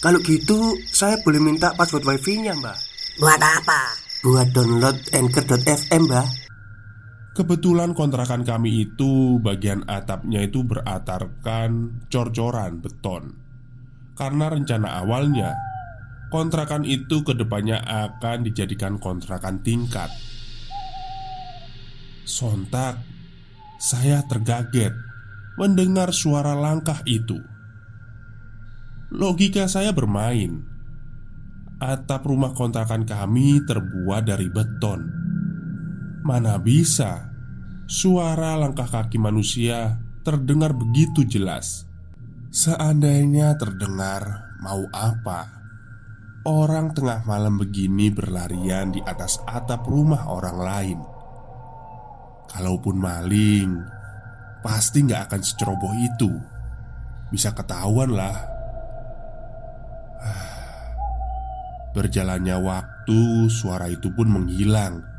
Kalau gitu, saya boleh minta password wifi-nya, Mbak. Buat apa? Buat download Anchor.fm, Mbak. Kebetulan kontrakan kami itu bagian atapnya itu beratarkan cor-coran beton Karena rencana awalnya Kontrakan itu ke depannya akan dijadikan kontrakan tingkat Sontak Saya tergaget Mendengar suara langkah itu Logika saya bermain. Atap rumah kontrakan kami terbuat dari beton. Mana bisa Suara langkah kaki manusia terdengar begitu jelas? Seandainya terdengar mau apa? Orang tengah malam begini berlarian di atas atap rumah orang lain. Kalaupun maling Pasti nggak akan seceroboh itu. Bisa ketahuan lah Berjalannya waktu, suara itu pun menghilang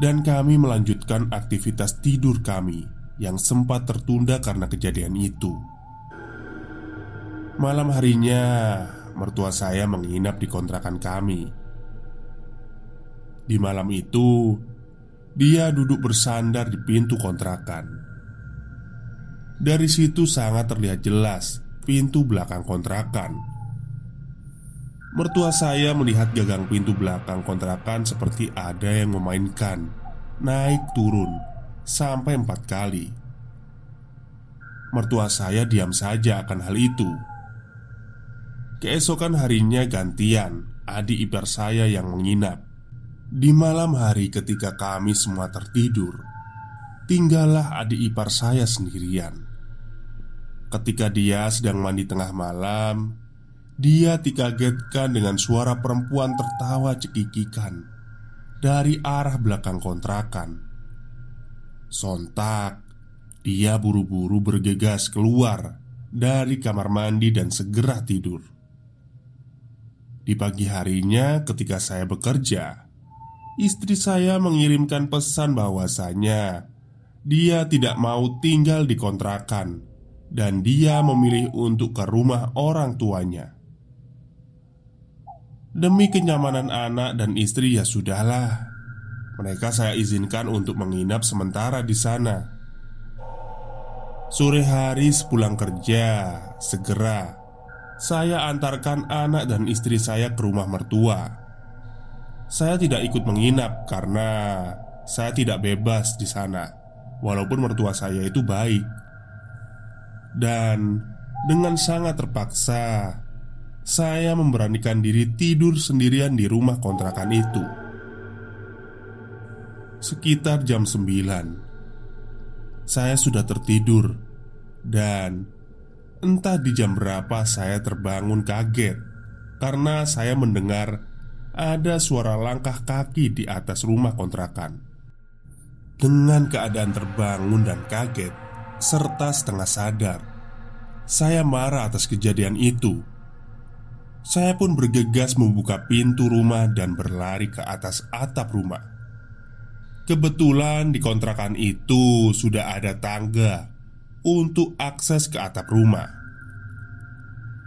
dan kami melanjutkan aktivitas tidur kami yang sempat tertunda karena kejadian itu. Malam harinya, mertua saya menginap di kontrakan kami. Di malam itu, dia duduk bersandar di pintu kontrakan. Dari situ sangat terlihat jelas pintu belakang kontrakan. Mertua saya melihat gagang pintu belakang kontrakan seperti ada yang memainkan. Naik turun Sampai empat kali. Mertua saya diam saja akan hal itu. Keesokan harinya gantian Adik ipar saya yang menginap. Di malam hari ketika kami semua tertidur Tinggallah adik ipar saya sendirian. Ketika dia sedang mandi tengah malam dia dikagetkan dengan suara perempuan tertawa cekikikan dari arah belakang kontrakan. Sontak, dia buru-buru bergegas keluar dari kamar mandi dan segera tidur. Di pagi harinya, ketika saya bekerja, istri saya mengirimkan pesan bahwasanya dia tidak mau tinggal di kontrakan dan dia memilih untuk ke rumah orang tuanya. Demi kenyamanan anak dan istri ya sudahlah. Mereka saya izinkan untuk menginap sementara di sana. Sore hari sepulang kerja, segera saya antarkan anak dan istri saya ke rumah mertua. Saya tidak ikut menginap karena saya tidak bebas di sana, walaupun mertua saya itu baik. Dan dengan sangat terpaksa, saya memberanikan diri tidur sendirian di rumah kontrakan itu. Sekitar jam 9 Saya sudah tertidur Dan Entah di jam berapa saya terbangun kaget Karena saya mendengar Ada suara langkah kaki di atas rumah kontrakan. Dengan keadaan terbangun dan kaget Serta setengah sadar Saya marah atas kejadian itu saya pun bergegas membuka pintu rumah dan berlari ke atas atap rumah. Kebetulan di kontrakan itu sudah ada tangga untuk akses ke atap rumah.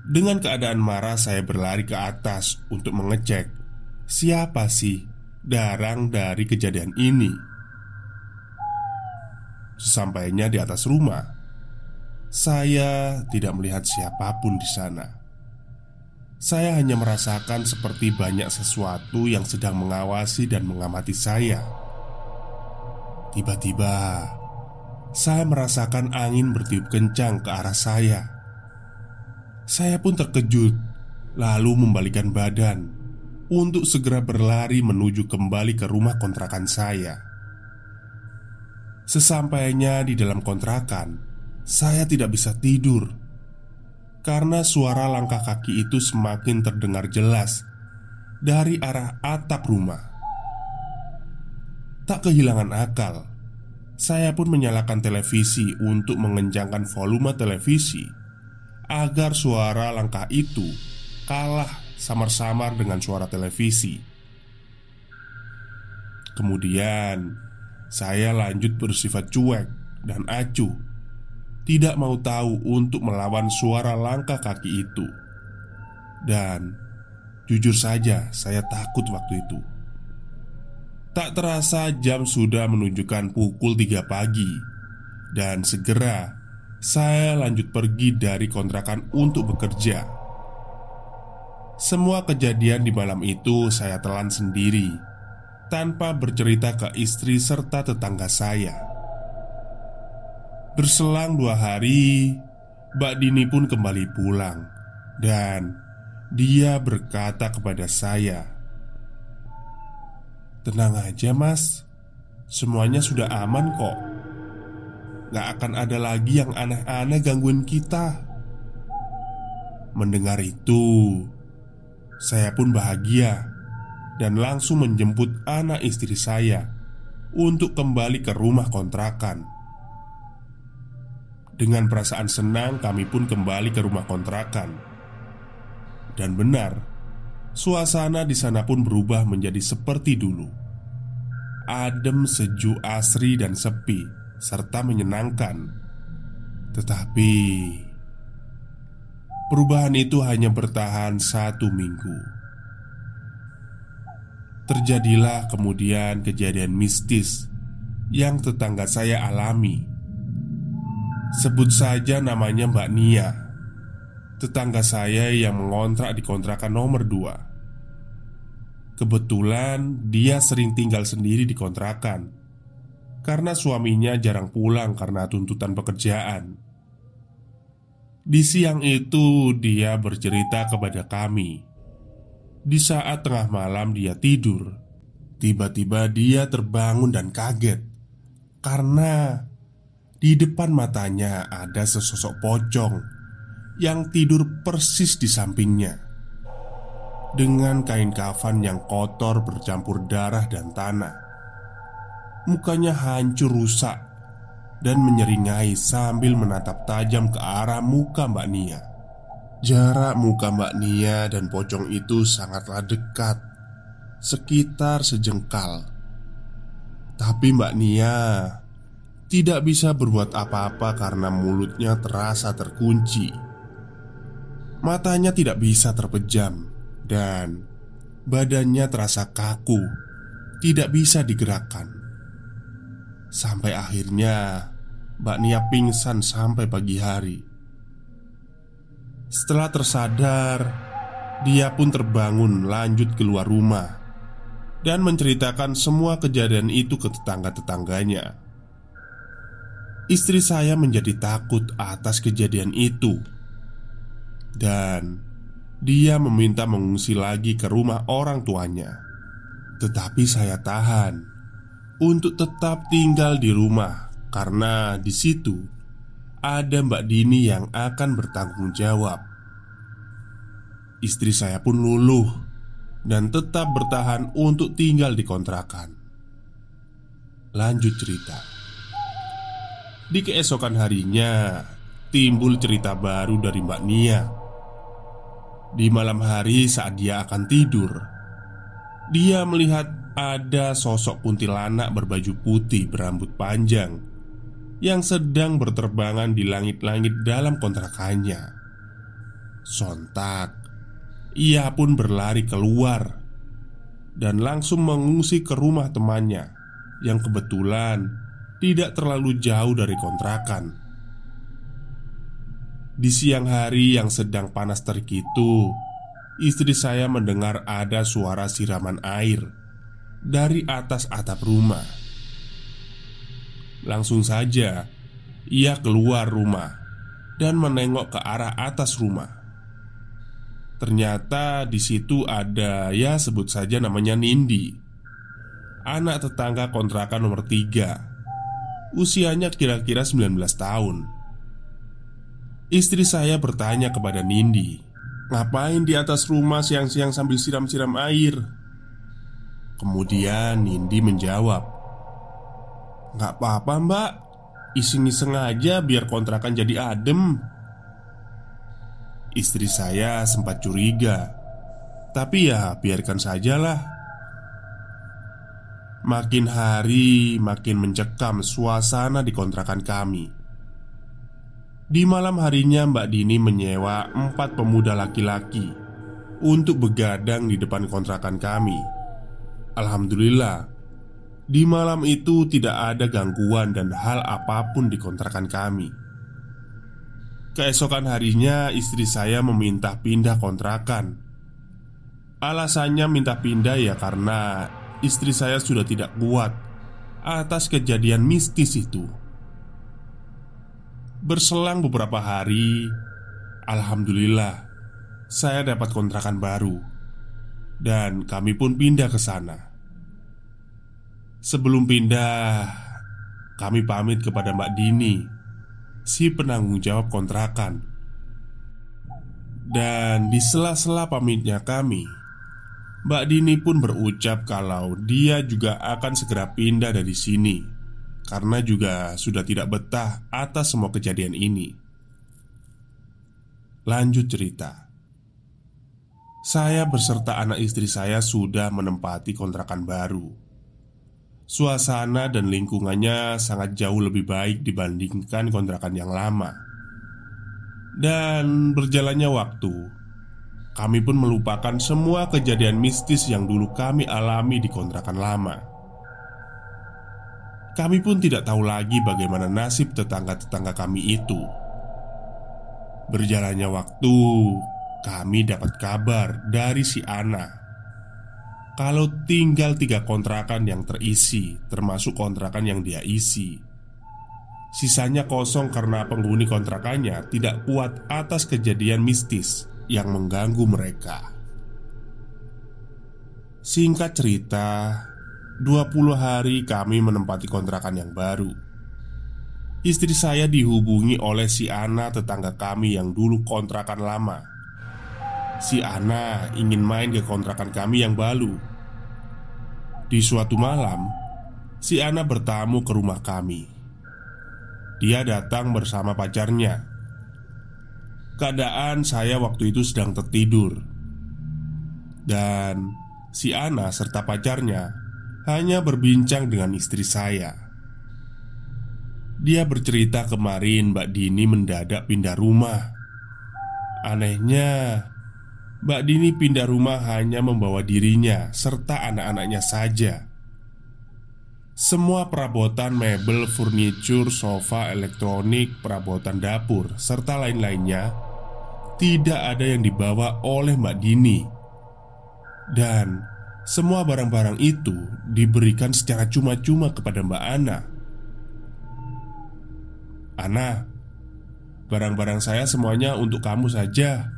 Dengan keadaan marah, saya berlari ke atas untuk mengecek siapa sih darang dari kejadian ini. Sesampainya di atas rumah, saya tidak melihat siapa pun di sana. Saya hanya merasakan seperti banyak sesuatu yang sedang mengawasi dan mengamati saya. Tiba-tiba, saya merasakan angin bertiup kencang ke arah saya. Saya pun terkejut, lalu membalikan badan untuk segera berlari menuju kembali ke rumah kontrakan saya. Sesampainya di dalam kontrakan, saya tidak bisa tidur karena suara langkah kaki itu semakin terdengar jelas dari arah atap rumah. Tak kehilangan akal, saya pun menyalakan televisi untuk mengencangkan volume televisi agar suara langkah itu kalah samar-samar dengan suara televisi. Kemudian, saya lanjut bersifat cuek dan acuh tidak mau tahu untuk melawan suara langkah kaki itu. Dan jujur saja, saya takut waktu itu. Tak terasa jam sudah menunjukkan pukul 3 pagi Dan segera saya lanjut pergi dari kontrakan untuk bekerja Semua kejadian di malam itu saya telan sendiri Tanpa bercerita ke istri serta tetangga saya Berselang dua hari, Mbak Dini pun kembali pulang, dan dia berkata kepada saya, "Tenang aja, Mas, semuanya sudah aman kok. Gak akan ada lagi yang aneh-aneh gangguin kita." Mendengar itu, saya pun bahagia dan langsung menjemput anak istri saya untuk kembali ke rumah kontrakan. Dengan perasaan senang, kami pun kembali ke rumah kontrakan. Dan benar, suasana di sana pun berubah menjadi seperti dulu. Adem, sejuk, asri, dan sepi, serta menyenangkan. Tetapi perubahan itu hanya bertahan satu minggu. Terjadilah kemudian kejadian mistis yang tetangga saya alami Sebut saja namanya Mbak Nia. Tetangga saya yang mengontrak di kontrakan nomor 2 Kebetulan dia sering tinggal sendiri di kontrakan. Karena suaminya jarang pulang karena tuntutan pekerjaan. Di siang itu dia bercerita kepada kami. Di saat tengah malam dia tidur Tiba-tiba dia terbangun dan kaget. Karena di depan matanya ada sesosok pocong yang tidur persis di sampingnya dengan kain kafan yang kotor bercampur darah dan tanah. Mukanya hancur rusak dan menyeringai sambil menatap tajam ke arah muka Mbak Nia. Jarak muka Mbak Nia dan pocong itu sangatlah dekat, sekitar sejengkal. Tapi Mbak Nia tidak bisa berbuat apa-apa karena mulutnya terasa terkunci. Matanya tidak bisa terpejam, dan badannya terasa kaku, tidak bisa digerakkan. Sampai akhirnya Mbak Nia pingsan sampai pagi hari. Setelah tersadar, dia pun terbangun lanjut keluar rumah dan menceritakan semua kejadian itu ke tetangga-tetangganya. Istri saya menjadi takut atas kejadian itu, dan dia meminta mengungsi lagi ke rumah orang tuanya. Tetapi saya tahan untuk tetap tinggal di rumah karena di situ ada Mbak Dini yang akan bertanggung jawab. Istri saya pun luluh dan tetap bertahan untuk tinggal di kontrakan. Lanjut cerita. Di keesokan harinya, timbul cerita baru dari Mbak Nia. Di malam hari, saat dia akan tidur, dia melihat ada sosok kuntilanak berbaju putih berambut panjang yang sedang berterbangan di langit-langit dalam kontrakannya. Sontak, ia pun berlari keluar dan langsung mengungsi ke rumah temannya yang kebetulan tidak terlalu jauh dari kontrakan. Di siang hari yang sedang panas terik itu, istri saya mendengar ada suara siraman air dari atas atap rumah. Langsung saja ia keluar rumah dan menengok ke arah atas rumah. Ternyata di situ ada ya sebut saja namanya Nindi Anak tetangga kontrakan nomor tiga Usianya kira-kira 19 tahun. Istri saya bertanya kepada Nindi Ngapain di atas rumah siang-siang sambil siram-siram air? Kemudian Nindi menjawab Nggak apa-apa mbak. Iseng-iseng biar kontrakan jadi adem. Istri saya sempat curiga Tapi ya biarkan sajalah Makin hari makin mencekam suasana di kontrakan kami. Di malam harinya Mbak Dini menyewa empat pemuda laki-laki Untuk begadang di depan kontrakan kami. Alhamdulillah Di malam itu tidak ada gangguan dan hal apa pun di kontrakan kami. Keesokan harinya istri saya meminta pindah kontrakan. Alasannya minta pindah ya karena istri saya sudah tidak kuat Atas kejadian mistis itu Berselang beberapa hari, alhamdulillah saya dapat kontrakan baru dan kami pun pindah ke sana. Sebelum pindah, kami pamit kepada Mbak Dini, si penanggung jawab kontrakan. Dan di sela-sela pamitnya kami, Mbak Dini pun berucap kalau dia juga akan segera pindah dari sini karena juga sudah tidak betah atas semua kejadian ini. Lanjut cerita. Saya beserta anak istri saya sudah menempati kontrakan baru. Suasana dan lingkungannya sangat jauh lebih baik dibandingkan kontrakan yang lama. Dan berjalannya waktu, kami pun melupakan semua kejadian mistis yang dulu kami alami di kontrakan lama. Kami pun tidak tahu lagi bagaimana nasib tetangga-tetangga kami itu. Berjalannya waktu, kami dapat kabar dari si Ana kalau tinggal tiga kontrakan yang terisi, termasuk kontrakan yang dia isi. Sisanya kosong karena penghuni kontrakannya tidak kuat atas kejadian mistis yang mengganggu mereka. Singkat cerita, 20 hari kami menempati kontrakan yang baru. Istri saya dihubungi oleh si Ana tetangga kami yang dulu kontrakan lama. Si Ana ingin main ke kontrakan kami yang baru. Di suatu malam Si Ana bertamu ke rumah kami. Dia datang bersama pacarnya Keadaan saya waktu itu sedang tertidur Dan si Ana serta pacarnya hanya berbincang dengan istri saya. Dia bercerita kemarin Mbak Dini mendadak pindah rumah. Anehnya, Mbak Dini pindah rumah hanya membawa dirinya serta anak-anaknya saja. Semua perabotan mebel, furnitur, sofa, elektronik, perabotan dapur, serta lain-lainnya tidak ada yang dibawa oleh Mbak Dini. Dan semua barang-barang itu diberikan secara cuma-cuma kepada Mbak Ana. Ana, barang-barang saya semuanya untuk kamu saja.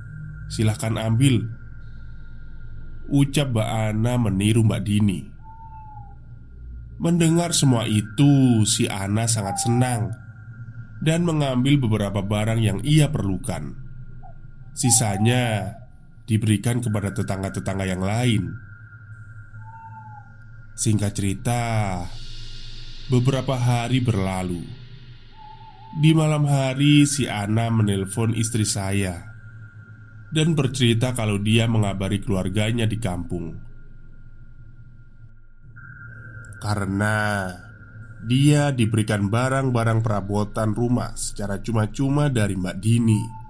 Silahkan ambil. Ucap Mbak Ana meniru Mbak Dini. Mendengar semua itu, si Ana sangat senang dan mengambil beberapa barang yang ia perlukan. Sisanya diberikan kepada tetangga-tetangga yang lain. Singkat cerita, beberapa hari berlalu. Di malam hari, si Ana menelpon istri saya dan bercerita kalau dia mengabari keluarganya di kampung karena dia diberikan barang-barang perabotan rumah secara cuma-cuma dari Mbak Dini.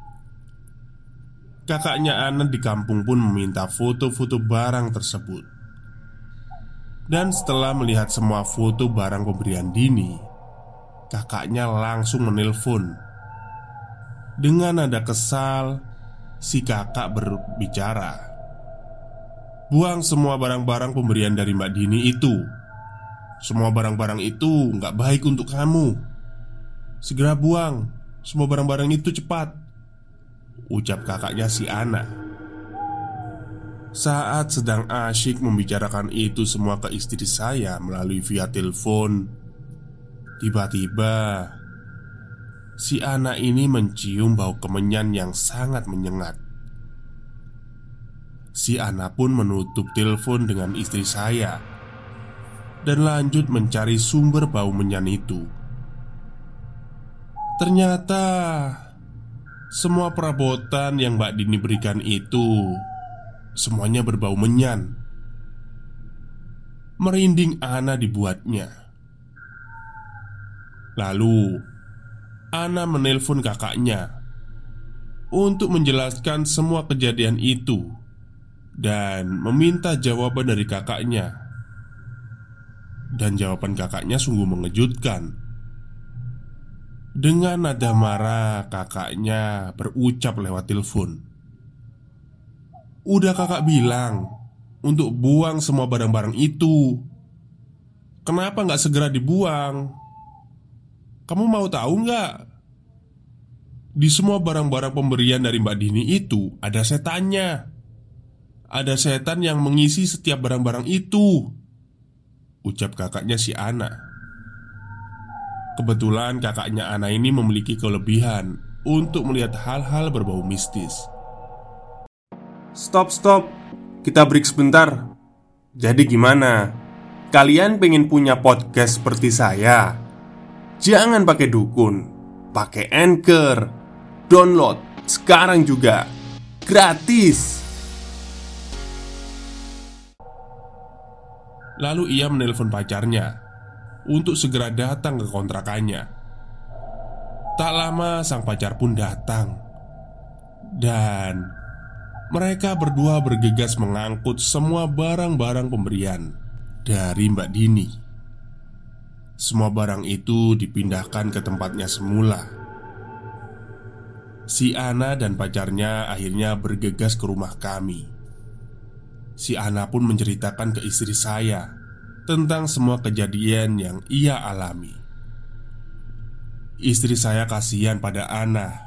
Kakaknya Ana di kampung pun meminta foto-foto barang tersebut. Dan setelah melihat semua foto barang pemberian Dini Kakaknya langsung menelpon. Dengan nada kesal Si kakak berbicara Buang semua barang-barang pemberian dari Mbak Dini itu. Semua barang-barang itu nggak baik untuk kamu. Segera buang. Semua barang-barang itu cepat Ucap kakaknya si Ana saat sedang asyik membicarakan itu semua ke istri saya melalui via telepon Tiba-tiba si anak ini mencium bau kemenyan yang sangat menyengat. Si anak pun menutup telepon dengan istri saya dan lanjut mencari sumber bau menyan itu. Ternyata semua perabotan yang Mbak Dini berikan itu semuanya berbau menyan. Merinding Ana dibuatnya. Lalu Ana menelpon kakaknya untuk menjelaskan semua kejadian itu dan meminta jawaban dari kakaknya. Dan jawaban kakaknya sungguh mengejutkan. Dengan nada marah, kakaknya berucap lewat telepon. Udah kakak bilang untuk buang semua barang-barang itu. Kenapa nggak segera dibuang? Kamu mau tahu nggak? Di semua barang-barang pemberian dari Mbak Dini itu ada setannya. Ada setan yang mengisi setiap barang-barang itu. Ucap kakaknya si Ana. Kebetulan kakaknya Ana ini memiliki kelebihan untuk melihat hal-hal berbau mistis. Stop, stop. Kita break sebentar. Jadi gimana? Kalian pengen punya podcast seperti saya? Jangan pakai dukun, pakai anchor, download sekarang juga gratis. Lalu ia menelpon pacarnya untuk segera datang ke kontrakannya. Tak lama sang pacar pun datang, dan mereka berdua bergegas mengangkut semua barang-barang pemberian dari Mbak Dini. Semua barang itu dipindahkan ke tempatnya semula. Si Ana dan pacarnya akhirnya bergegas ke rumah kami. Si Ana pun menceritakan ke istri saya tentang semua kejadian yang ia alami. Istri saya kasihan pada Ana.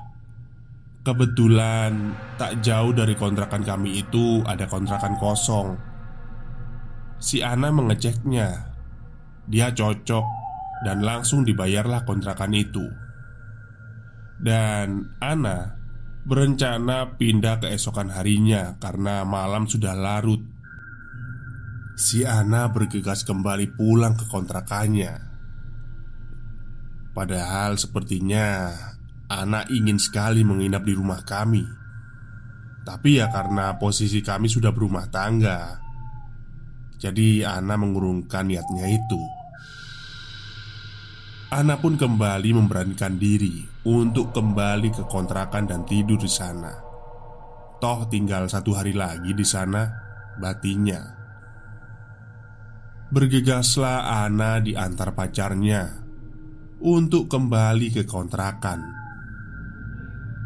Kebetulan tak jauh dari kontrakan kami itu ada kontrakan kosong. Si Ana mengeceknya. Dia cocok dan langsung dibayarlah kontrakan itu. Dan Ana berencana pindah keesokan harinya karena malam sudah larut. Si Ana bergegas kembali pulang ke kontrakannya. Padahal sepertinya Ana ingin sekali menginap di rumah kami. Tapi ya karena posisi kami sudah berumah tangga Jadi Ana mengurungkan niatnya itu Ana pun kembali memberanikan diri untuk kembali ke kontrakan dan tidur di sana. Toh tinggal satu hari lagi di sana, batinya. Bergegaslah Ana di antar pacarnya untuk kembali ke kontrakan.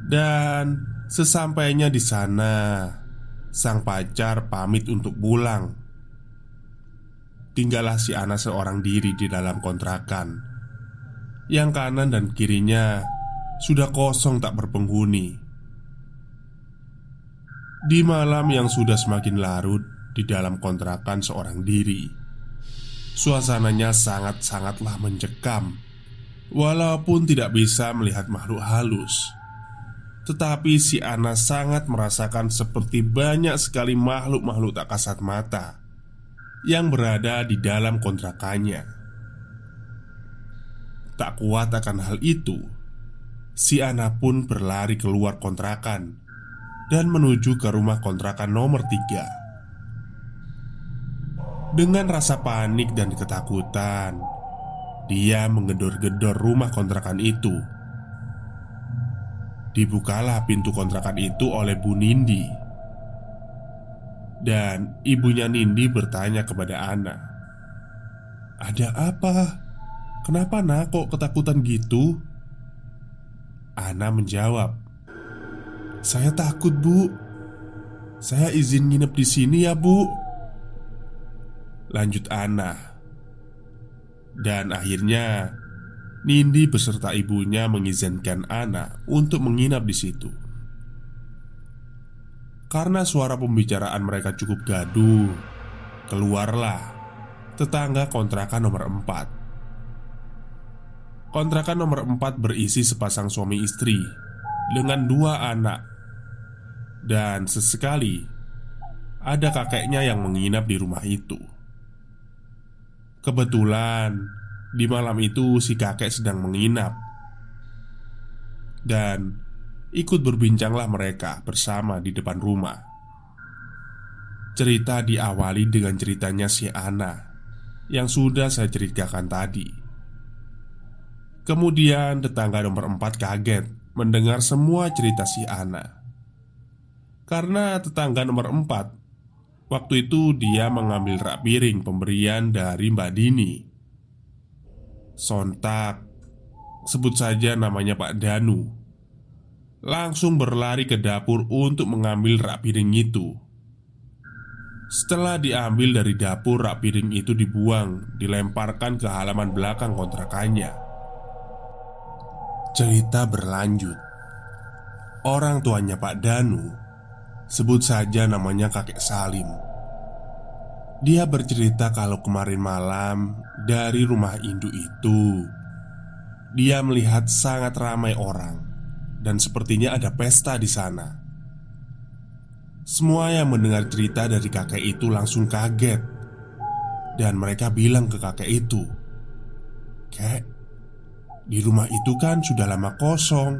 Dan sesampainya di sana, sang pacar pamit untuk pulang. Tinggallah si Ana seorang diri di dalam kontrakan yang kanan dan kirinya sudah kosong tak berpenghuni. Di malam yang sudah semakin larut di dalam kontrakan seorang diri, suasananya sangat-sangatlah mencekam. Walaupun tidak bisa melihat makhluk halus, tetapi si Ana sangat merasakan seperti banyak sekali makhluk-makhluk tak kasat mata yang berada di dalam kontrakannya. Tak kuat akan hal itu, si Ana pun berlari keluar kontrakan dan menuju ke rumah kontrakan nomor tiga. Dengan rasa panik dan ketakutan, dia menggedor-gedor rumah kontrakan itu. Dibukalah pintu kontrakan itu oleh Bu Nindi, dan ibunya Nindi bertanya kepada Ana, "Ada apa?" Kenapa nak kok ketakutan gitu? Ana menjawab Saya takut bu Saya izin nginep di sini ya bu Lanjut Ana. Dan akhirnya Nindi beserta ibunya mengizinkan Ana untuk menginap di situ. Karena suara pembicaraan mereka cukup gaduh, keluarlah tetangga kontrakan nomor 4 Kontrakan nomor 4 berisi sepasang suami istri Dengan dua anak. Dan sesekali Ada kakeknya yang menginap di rumah itu Kebetulan Di malam itu si kakek sedang menginap. Dan Ikut berbincanglah mereka bersama di depan rumah. Cerita diawali dengan ceritanya si Ana Yang sudah saya ceritakan tadi. Kemudian tetangga nomor empat kaget mendengar semua cerita si Ana. Karena tetangga nomor empat Waktu itu dia mengambil rak piring pemberian dari Mbak Dini. Sontak. Sebut saja namanya Pak Danu. Langsung berlari ke dapur untuk mengambil rak piring itu. Setelah diambil dari dapur, rak piring itu dibuang Dilemparkan ke halaman belakang kontrakannya. Cerita berlanjut. Orang tuanya Pak Danu Sebut saja namanya kakek Salim. Dia bercerita kalau kemarin malam Dari rumah induk itu Dia melihat sangat ramai orang Dan sepertinya ada pesta di sana. Semua yang mendengar cerita dari kakek itu langsung kaget Dan mereka bilang ke kakek itu Kek, di rumah itu kan sudah lama kosong.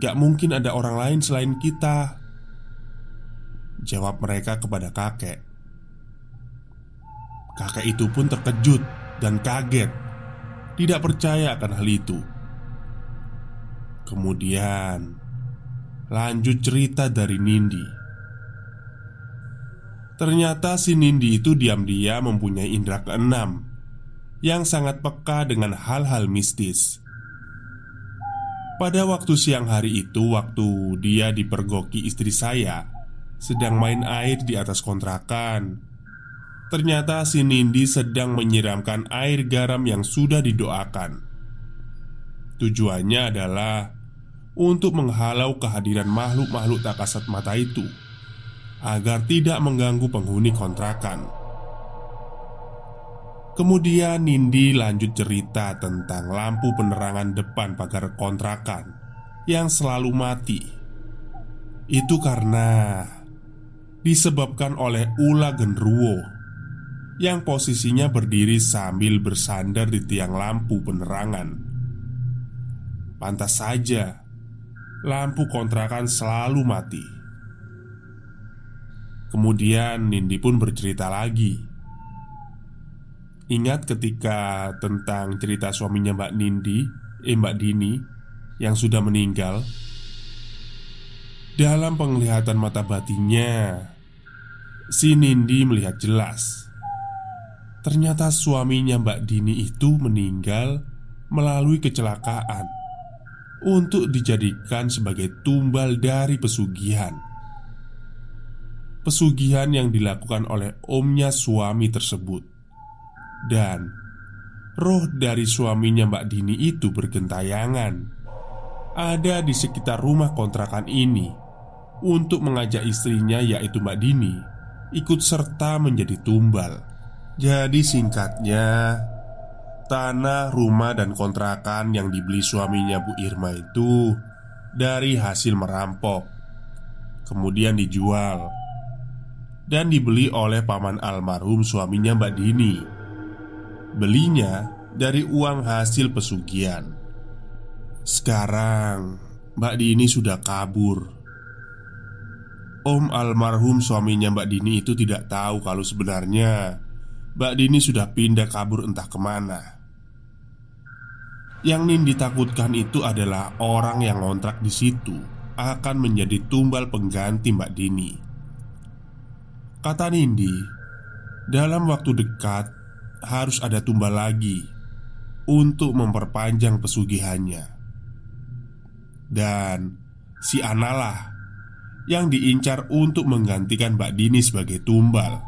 Gak mungkin ada orang lain selain kita Jawab mereka kepada kakek. Kakek itu pun terkejut dan kaget. Tidak percaya akan hal itu. Kemudian Lanjut cerita dari Nindi. Ternyata si Nindi itu diam-diam mempunyai indera keenam yang sangat peka dengan hal-hal mistis. Pada waktu siang hari itu, waktu dia dipergoki istri saya sedang main air di atas kontrakan. Ternyata si Nindi sedang menyiramkan air garam yang sudah didoakan. Tujuannya adalah untuk menghalau kehadiran makhluk-makhluk tak kasat mata itu agar tidak mengganggu penghuni kontrakan. Kemudian Nindi lanjut cerita tentang lampu penerangan depan pagar kontrakan yang selalu mati. Itu karena disebabkan oleh ular genruwo yang posisinya berdiri sambil bersandar di tiang lampu penerangan. Pantas saja, lampu kontrakan selalu mati. Kemudian Nindi pun bercerita lagi Ingat ketika tentang cerita suaminya Mbak Nindi Eh Mbak Dini Yang sudah meninggal Dalam penglihatan mata batinnya Si Nindi melihat jelas. Ternyata suaminya Mbak Dini itu meninggal Melalui kecelakaan Untuk dijadikan sebagai tumbal dari pesugihan. Pesugihan yang dilakukan oleh omnya suami tersebut. Dan roh dari suaminya Mbak Dini itu bergentayangan. Ada di sekitar rumah kontrakan ini Untuk mengajak istrinya yaitu Mbak Dini Ikut serta menjadi tumbal. Jadi singkatnya Tanah, rumah, dan kontrakan yang dibeli suaminya Bu Irma itu Dari hasil merampok Kemudian dijual Dan dibeli oleh paman almarhum suaminya Mbak Dini. Belinya dari uang hasil pesugihan. Sekarang Mbak Dini sudah kabur Om almarhum suaminya Mbak Dini itu tidak tahu kalau sebenarnya Mbak Dini sudah pindah kabur entah ke mana Yang Nindi takutkan itu adalah orang yang ngontrak di situ akan menjadi tumbal pengganti Mbak Dini. Kata Nindi, dalam waktu dekat harus ada tumbal lagi untuk memperpanjang pesugihannya. Dan si Analah yang diincar untuk menggantikan Mbak Dini sebagai tumbal.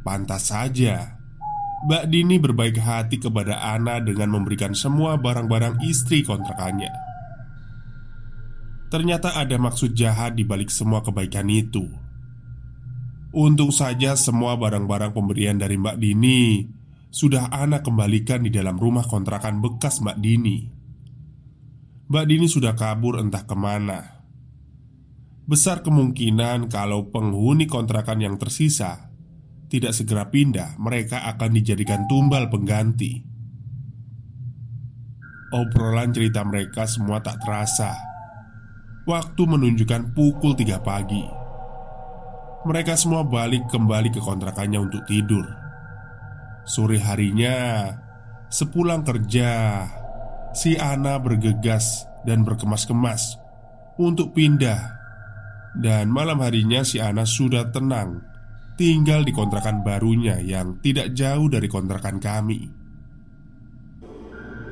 Pantas saja Mbak Dini berbaik hati kepada Ana dengan memberikan semua barang-barang istri kontrakannya. Ternyata ada maksud jahat di balik semua kebaikan itu. Untung saja semua barang-barang pemberian dari Mbak Dini sudah Ana kembalikan di dalam rumah kontrakan bekas Mbak Dini. Mbak Dini sudah kabur entah ke mana. Besar kemungkinan kalau penghuni kontrakan yang tersisa tidak segera pindah, mereka akan dijadikan tumbal pengganti. Obrolan cerita mereka semua tak terasa. Waktu menunjukkan pukul 3 pagi. Mereka semua balik kembali ke kontrakannya untuk tidur. Sore harinya, sepulang kerja, si Ana bergegas dan berkemas-kemas untuk pindah. Dan malam harinya si Ana sudah tenang tinggal di kontrakan barunya yang tidak jauh dari kontrakan kami.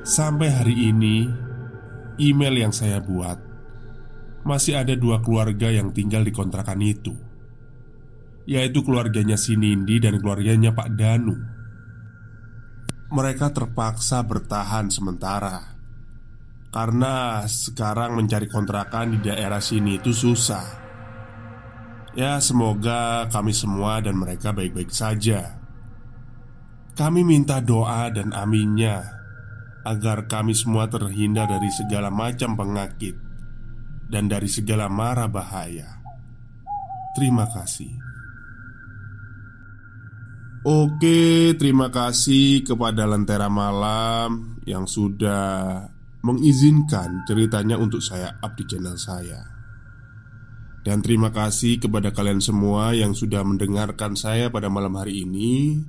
Sampai hari ini, email yang saya buat masih ada dua keluarga yang tinggal di kontrakan itu, yaitu keluarganya si Nindi dan keluarganya Pak Danu mereka terpaksa bertahan sementara karena sekarang mencari kontrakan di daerah sini itu susah. Ya, semoga kami semua dan mereka baik-baik saja. Kami minta doa dan aminnya agar kami semua terhindar dari segala macam penyakit dan dari segala mara bahaya. Terima kasih. Oke, terima kasih kepada Lentera Malam yang sudah mengizinkan ceritanya untuk saya up di channel saya. Dan terima kasih kepada kalian semua yang sudah mendengarkan saya pada malam hari ini.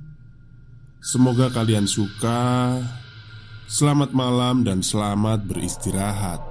Semoga kalian suka. Selamat malam dan selamat beristirahat.